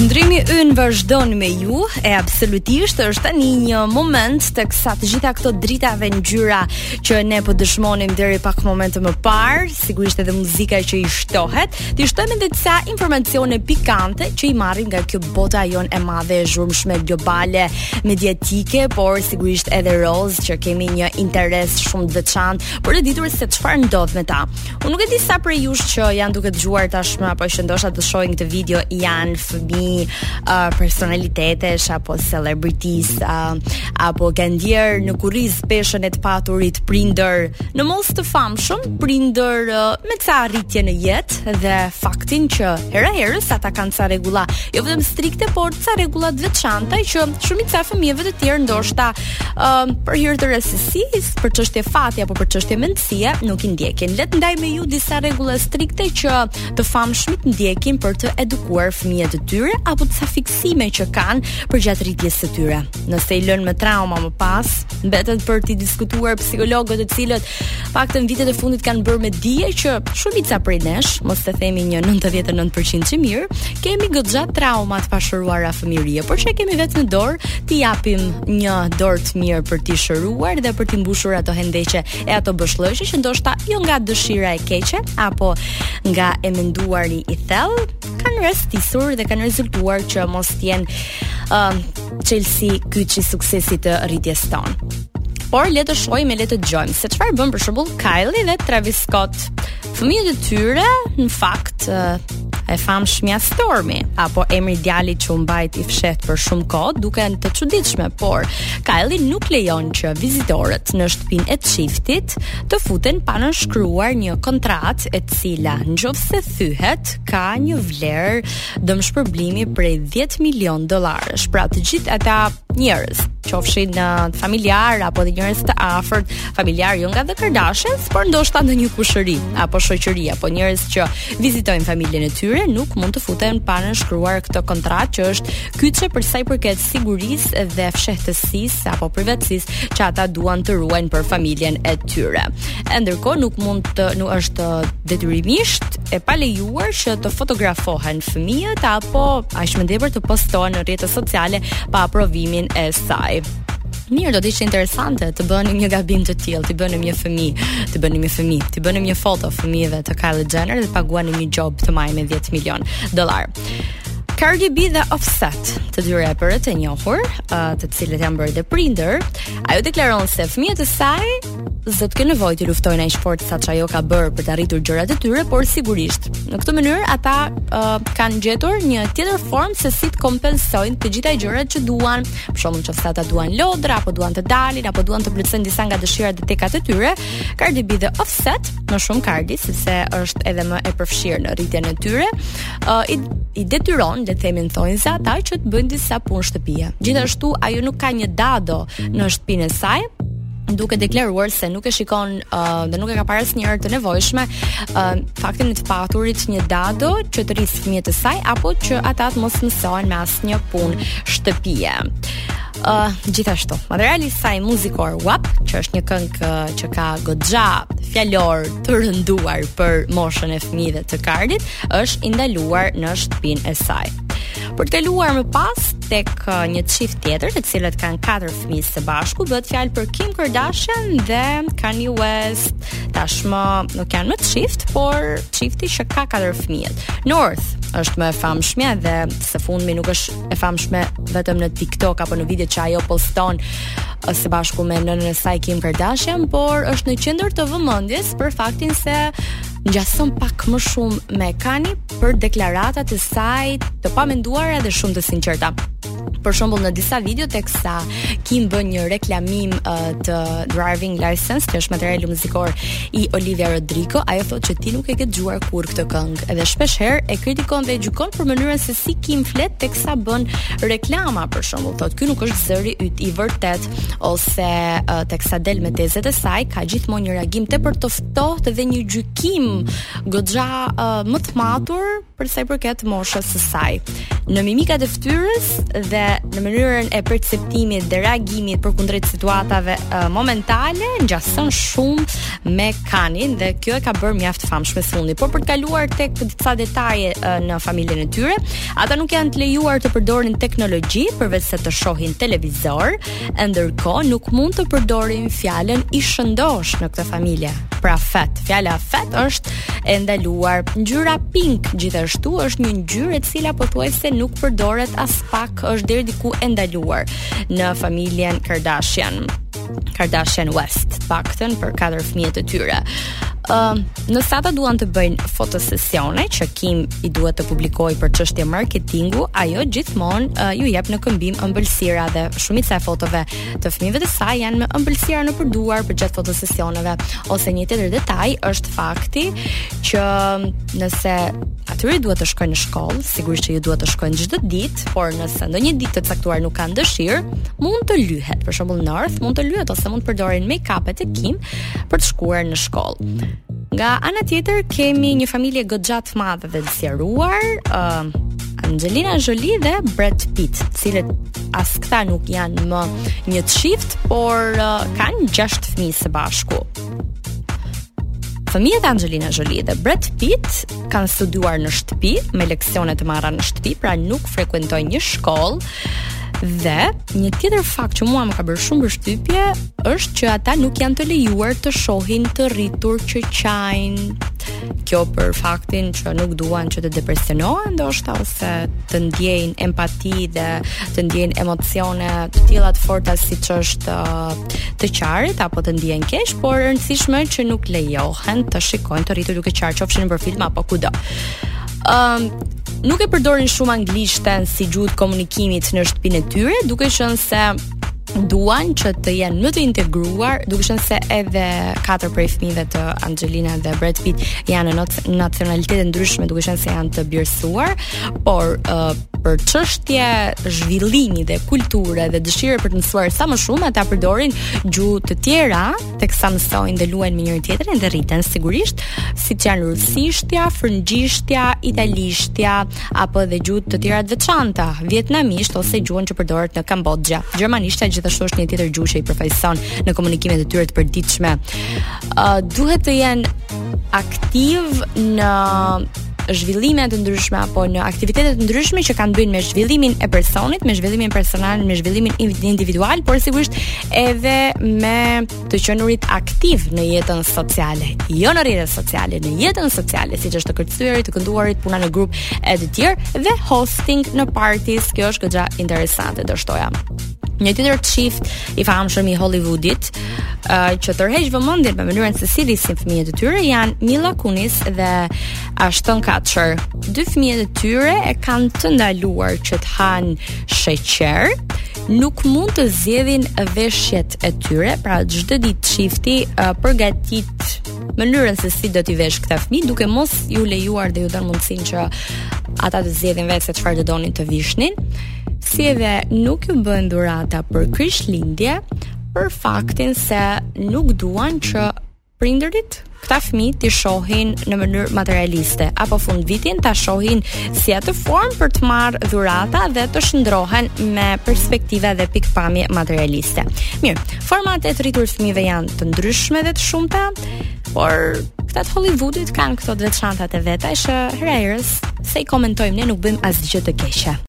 Qëndrimi ynë vazhdon me ju e absolutisht është tani një moment teksa të gjitha këto drita dhe ngjyra që ne po dëshmonim deri pak momente më parë, sigurisht edhe muzika që i shtohet, t'i shtojmë edhe disa informacione pikante që i marrim nga kjo bota jonë e madhe e zhurmshme globale mediatike, por sigurisht edhe rozë që kemi një interes shumë të veçantë për të ditur se çfarë ndodh me ta. Unë nuk e di sa prej jush që janë duke dëgjuar tashmë apo që ndoshta do shohin këtë video janë fëmijë, uh, personalitetesh apo celebrities uh, apo kanë ndjerë në kurriz peshën e të paturit prindër në mos të famshëm, prindër uh, me ca arritje në jetë dhe faktin që hera-herës ata kanë ca rregulla, jo vetëm strikte, por ca rregulla të veçanta që shumica e fëmijëve të tjerë ndoshta um, për hir të rastësisë, për çështje fati apo për çështje mendësie, nuk i ndjekin. Le të ndaj me ju disa rregulla strikte që të famshmit ndjekin për të edukuar fëmijët e tyre apo disa fiksime që kanë përgjatë rritjes së tyre. Nëse i lënë me trauma më pas, mbetet për të diskutuar psikologët të cilët Paktën vitet e fundit kanë bërë me dije që shumica prej nesh, mos të themi një 99%-sh i mirë, kemi goxha trauma të pashëruara fëmijërie, por që e kemi vetë në dorë t'i japim një dorë të mirë për t'i shëruar dhe për t'i mbushur ato hendeqe e ato boshllëqe që ndoshta jo nga dëshira e keqe apo nga të menduarit e thellë kanë rastisur dhe kanë rezultuar që mos të jenë uh, Çelësi kyç i suksesit të rritjes tonë. Por le të shohim e le të dëgjojmë se çfarë bën për shembull Kylie dhe Travis Scott. Fëmijët e tyre në fakt e famshmja Stormi apo emri i djalit që u mbajt i fshehtë për shumë kohë duken të çuditshme, por Kylie nuk lejon që vizitorët në shtëpinë e çiftit të futen pa nënshkruar një kontratë e cila në qoftë se thyhet ka një vlerë dëmshpërblimi prej 10 milion dollarësh. Pra të gjithë ata njerëz, qofshin familjarë apo dhe njerëz të afërt, familjarë jo nga The Kardashians, por ndoshta ndonjë kushëri apo shoqëri apo njerëz që vizitojnë familjen e tyre, nuk mund të futen pa nënshkruar këtë kontratë që është kyçe për sa i përket sigurisë dhe fshehtësisë apo privatësisë që ata duan të ruajnë për familjen e tyre. E ndërkohë nuk mund të nuk është detyrimisht e palejuar që të fotografohen fëmijët apo aq më tepër të postohen në rrjete sociale pa aprovimin e saj. Mirë, do të ishte interesante të bënim një gabim të tillë, të bënim një fëmijë, të bënim një fëmijë, të bënim një foto fëmijëve të Kylie Jenner dhe të paguanim një gjobë të majme 10 milion dollarë. Cardi B dhe Offset, të dy rapperët e njohur, uh, të cilët janë bërë dhe prindër, ajo deklaron se fëmijët e saj S'do të kenë nevojë të luftojnë aq fort sa ç'ajo ka bërë për të arritur gjërat e tyre, por sigurisht në këtë mënyrë ata uh, kanë gjetur një tjetër formë se si të kompensojnë të gjitha gjërat që duan, për shembull nëse ata duan lodra apo duan të dalin apo duan të plotësojnë disa nga dëshirat dhe tekat e tyre, Cardi B dhe Offset, më shumë Cardi sepse është edhe më e përfshirë në rritjen e tyre, uh, i, i detyron le të themin në thonjëza ata që të bëjnë disa punë shtëpie. Gjithashtu ajo nuk ka një dado në shtëpinë e saj, duke mhm. deklaruar se nuk e shikon uh, dhe nuk e ka parë asnjëherë të nevojshme uh, faktin e të paturit një dado që të rrisë fëmijët e saj apo që ata të mos mësohen me asnjë punë shtëpie. Uh, gjithashtu, materiali i saj muzikor WAP, që është një këngë uh, që ka goxha fjalor të rënduar për moshën e fëmijëve të Kardit, është i ndaluar në shtëpinë e saj. Për të kaluar më pas tek uh, një çift tjetër, të cilët kanë katër fëmijë së bashku bëhet fjalë për Kim Kardashian dhe Kanye West. Tashmë nuk janë më çift, por çifti që ka katër fëmijë. North është më e famshmja dhe së fundmi nuk është e famshme vetëm në TikTok apo në video që ajo poston së bashku me nënën e saj Kim Kardashian, por është në qendër të vëmendjes për faktin se ngjason pak më shumë me Kanye për deklaratat e saj të pamenduara dhe shumë të sinqerta. për shembull në disa video teksa Kim bën një reklamim uh, të Driving License, që është materiali muzikor i Olivia Rodrigo, ajo thotë që ti nuk e ke dëgjuar kurrë këtë këngë. Edhe shpesh herë e kritikon dhe e gjykon për mënyrën se si Kim flet teksa bën reklama për shembull, thotë ky nuk është zëri yt i vërtet ose uh, teksa del me tezet e saj, ka gjithmonë një reagim tepër të ftohtë dhe një gjykim goxha uh, më të matur për sa i përket moshës së saj. Në mimikat e fytyrës dhe në mënyrën e perceptimit dhe reagimit përkundrejt situatave uh, momentale, ngjason shumë me Kanyen dhe kjo e ka bërë mjaft të famshme së fundmi. Por për të kaluar tek disa detaje uh, në familjen e tyre, ata nuk janë të lejuar të përdorin teknologji përveçse të shohin televizor. E ndërkohë nuk mund të përdorin fjalën i shëndosh në këtë familje. Pra fat, fjala fat është e ndaluar. Ngjyra pink gjithashtu është një ngjyrë e cila pothuajse nuk përdoret aspak, është deri diku e ndaluar në familjen Kardashian. Kardashian West, paktën për katër fëmijët e tyre. Uh, nëse ata duan të bëjnë fotosesione që Kim i duhet të publikojë për çështje marketingu, ajo gjithmonë uh, u jep në këmbim ëmbëlsira dhe shumica e fotove të fëmijëve të saj janë me ëmbëlsira nëpër duar përgjatë fotosesioneve ose një tjetër detaj është fakti që nëse atyre i duhet të shkojnë në shkollë, sigurisht që u duhet të shkojnë çdo ditë, por nëse ndonjë ditë të caktuar nuk kanë dëshirë, mund të lyhet. Për shembull, North mund të lyhet ose mund të përdorin make-up-et e Kim për të shkuar në shkollë. Nga ana tjetër kemi një familje goxha të madhe dhe të zgjeruar, ë uh, Angelina Jolie dhe Brad Pitt, të cilët as këta nuk janë më një çift, por uh, kanë gjashtë fëmijë së bashku. Fëmijët e Angelina Jolie dhe Brad Pitt kanë studiuar në shtëpi me leksione të marra në shtëpi, pra nuk frekuentojnë një shkollë, Dhe një tjetër fakt që mua më ka bërë shumë përshtypje është që ata nuk janë të lejuar të shohin të rritur që qajnë. Kjo për faktin që nuk duan që të depresionohen ndoshta ose të ndjejnë empati dhe të ndjejnë emocione të tilla të forta siç është uh, të qarit apo të ndihen keq, por e rëndësishme që nuk lejohen të shikojnë të rritur duke qarë qofshin nëpër film apo kudo. Ëm um, nuk e përdorin shumë anglishten si gjuhë të komunikimit në shtëpinë e tyre, duke qenë se duan që të jenë më të integruar, duke qenë se edhe katër prej fëmijëve të Angelina dhe Brad Pitt janë në nacionalitete të ndryshme, duke qenë se janë të birësuar, por uh, për çështje zhvillimi dhe kulture dhe dëshire për të mësuar sa më shumë, ata përdorin gjuhë të tjera, teksa mësojnë dhe luajnë me njëri tjetrin dhe rriten sigurisht, siç janë rusishtja, frëngjishtja, italishtja apo edhe gjuhë të tjera të veçanta, vietnamisht ose gjuhën që përdoret në Kamboxhia. Gjermanishtja gjithashtu është një tjetër gjuhë që i përfaqëson në komunikimet e tyre të përditshme. Ë uh, duhet të jenë aktiv në zhvillime të ndryshme apo në aktivitete të ndryshme që kanë të bëjnë me zhvillimin e personit, me zhvillimin personal, me zhvillimin individual, por sigurisht edhe me të qenurit aktiv në jetën sociale, jo në rrjetet sociale, në jetën sociale, siç është të kërcyerit, të kënduarit, puna në grup e të tjerë dhe hosting dinner parties, kjo është goxha interesante do shtoja. Një tjetër çift i famshëm i Hollywoodit, uh, që tërheq vëmendjen me mënyrën se si rrisin fëmijët e tyre janë Mila Kunis dhe Ashton Kutcher. Dy fëmijët e tyre e kanë të ndaluar që të hanë sheqer, nuk mund të zgjedhin veshjet e tyre, pra çdo ditë çifti uh, përgatit mënyrën se si do t'i vesh këta fëmijë duke mos iu lejuar dhe iu dhënë mundësinë që ata të zgjedhin vetë se çfarë do donin të vishnin. Si edhe nuk iu bëjnë dhurata për Krishtlindje për faktin se nuk duan që prindërit këta fëmijë t'i shohin në mënyrë materialiste apo fundvitin ta shohin si atë formë për të marrë dhurata dhe të shndërrohen me perspektiva dhe pikëpamje materialiste. Mirë, Format e të rriturit të fëmijëve janë të ndryshme dhe të shumta, por këta të Hollywoodit kanë këto të veçantat e veta që herë herës sa i komentojmë ne nuk bëjmë asgjë të keqe.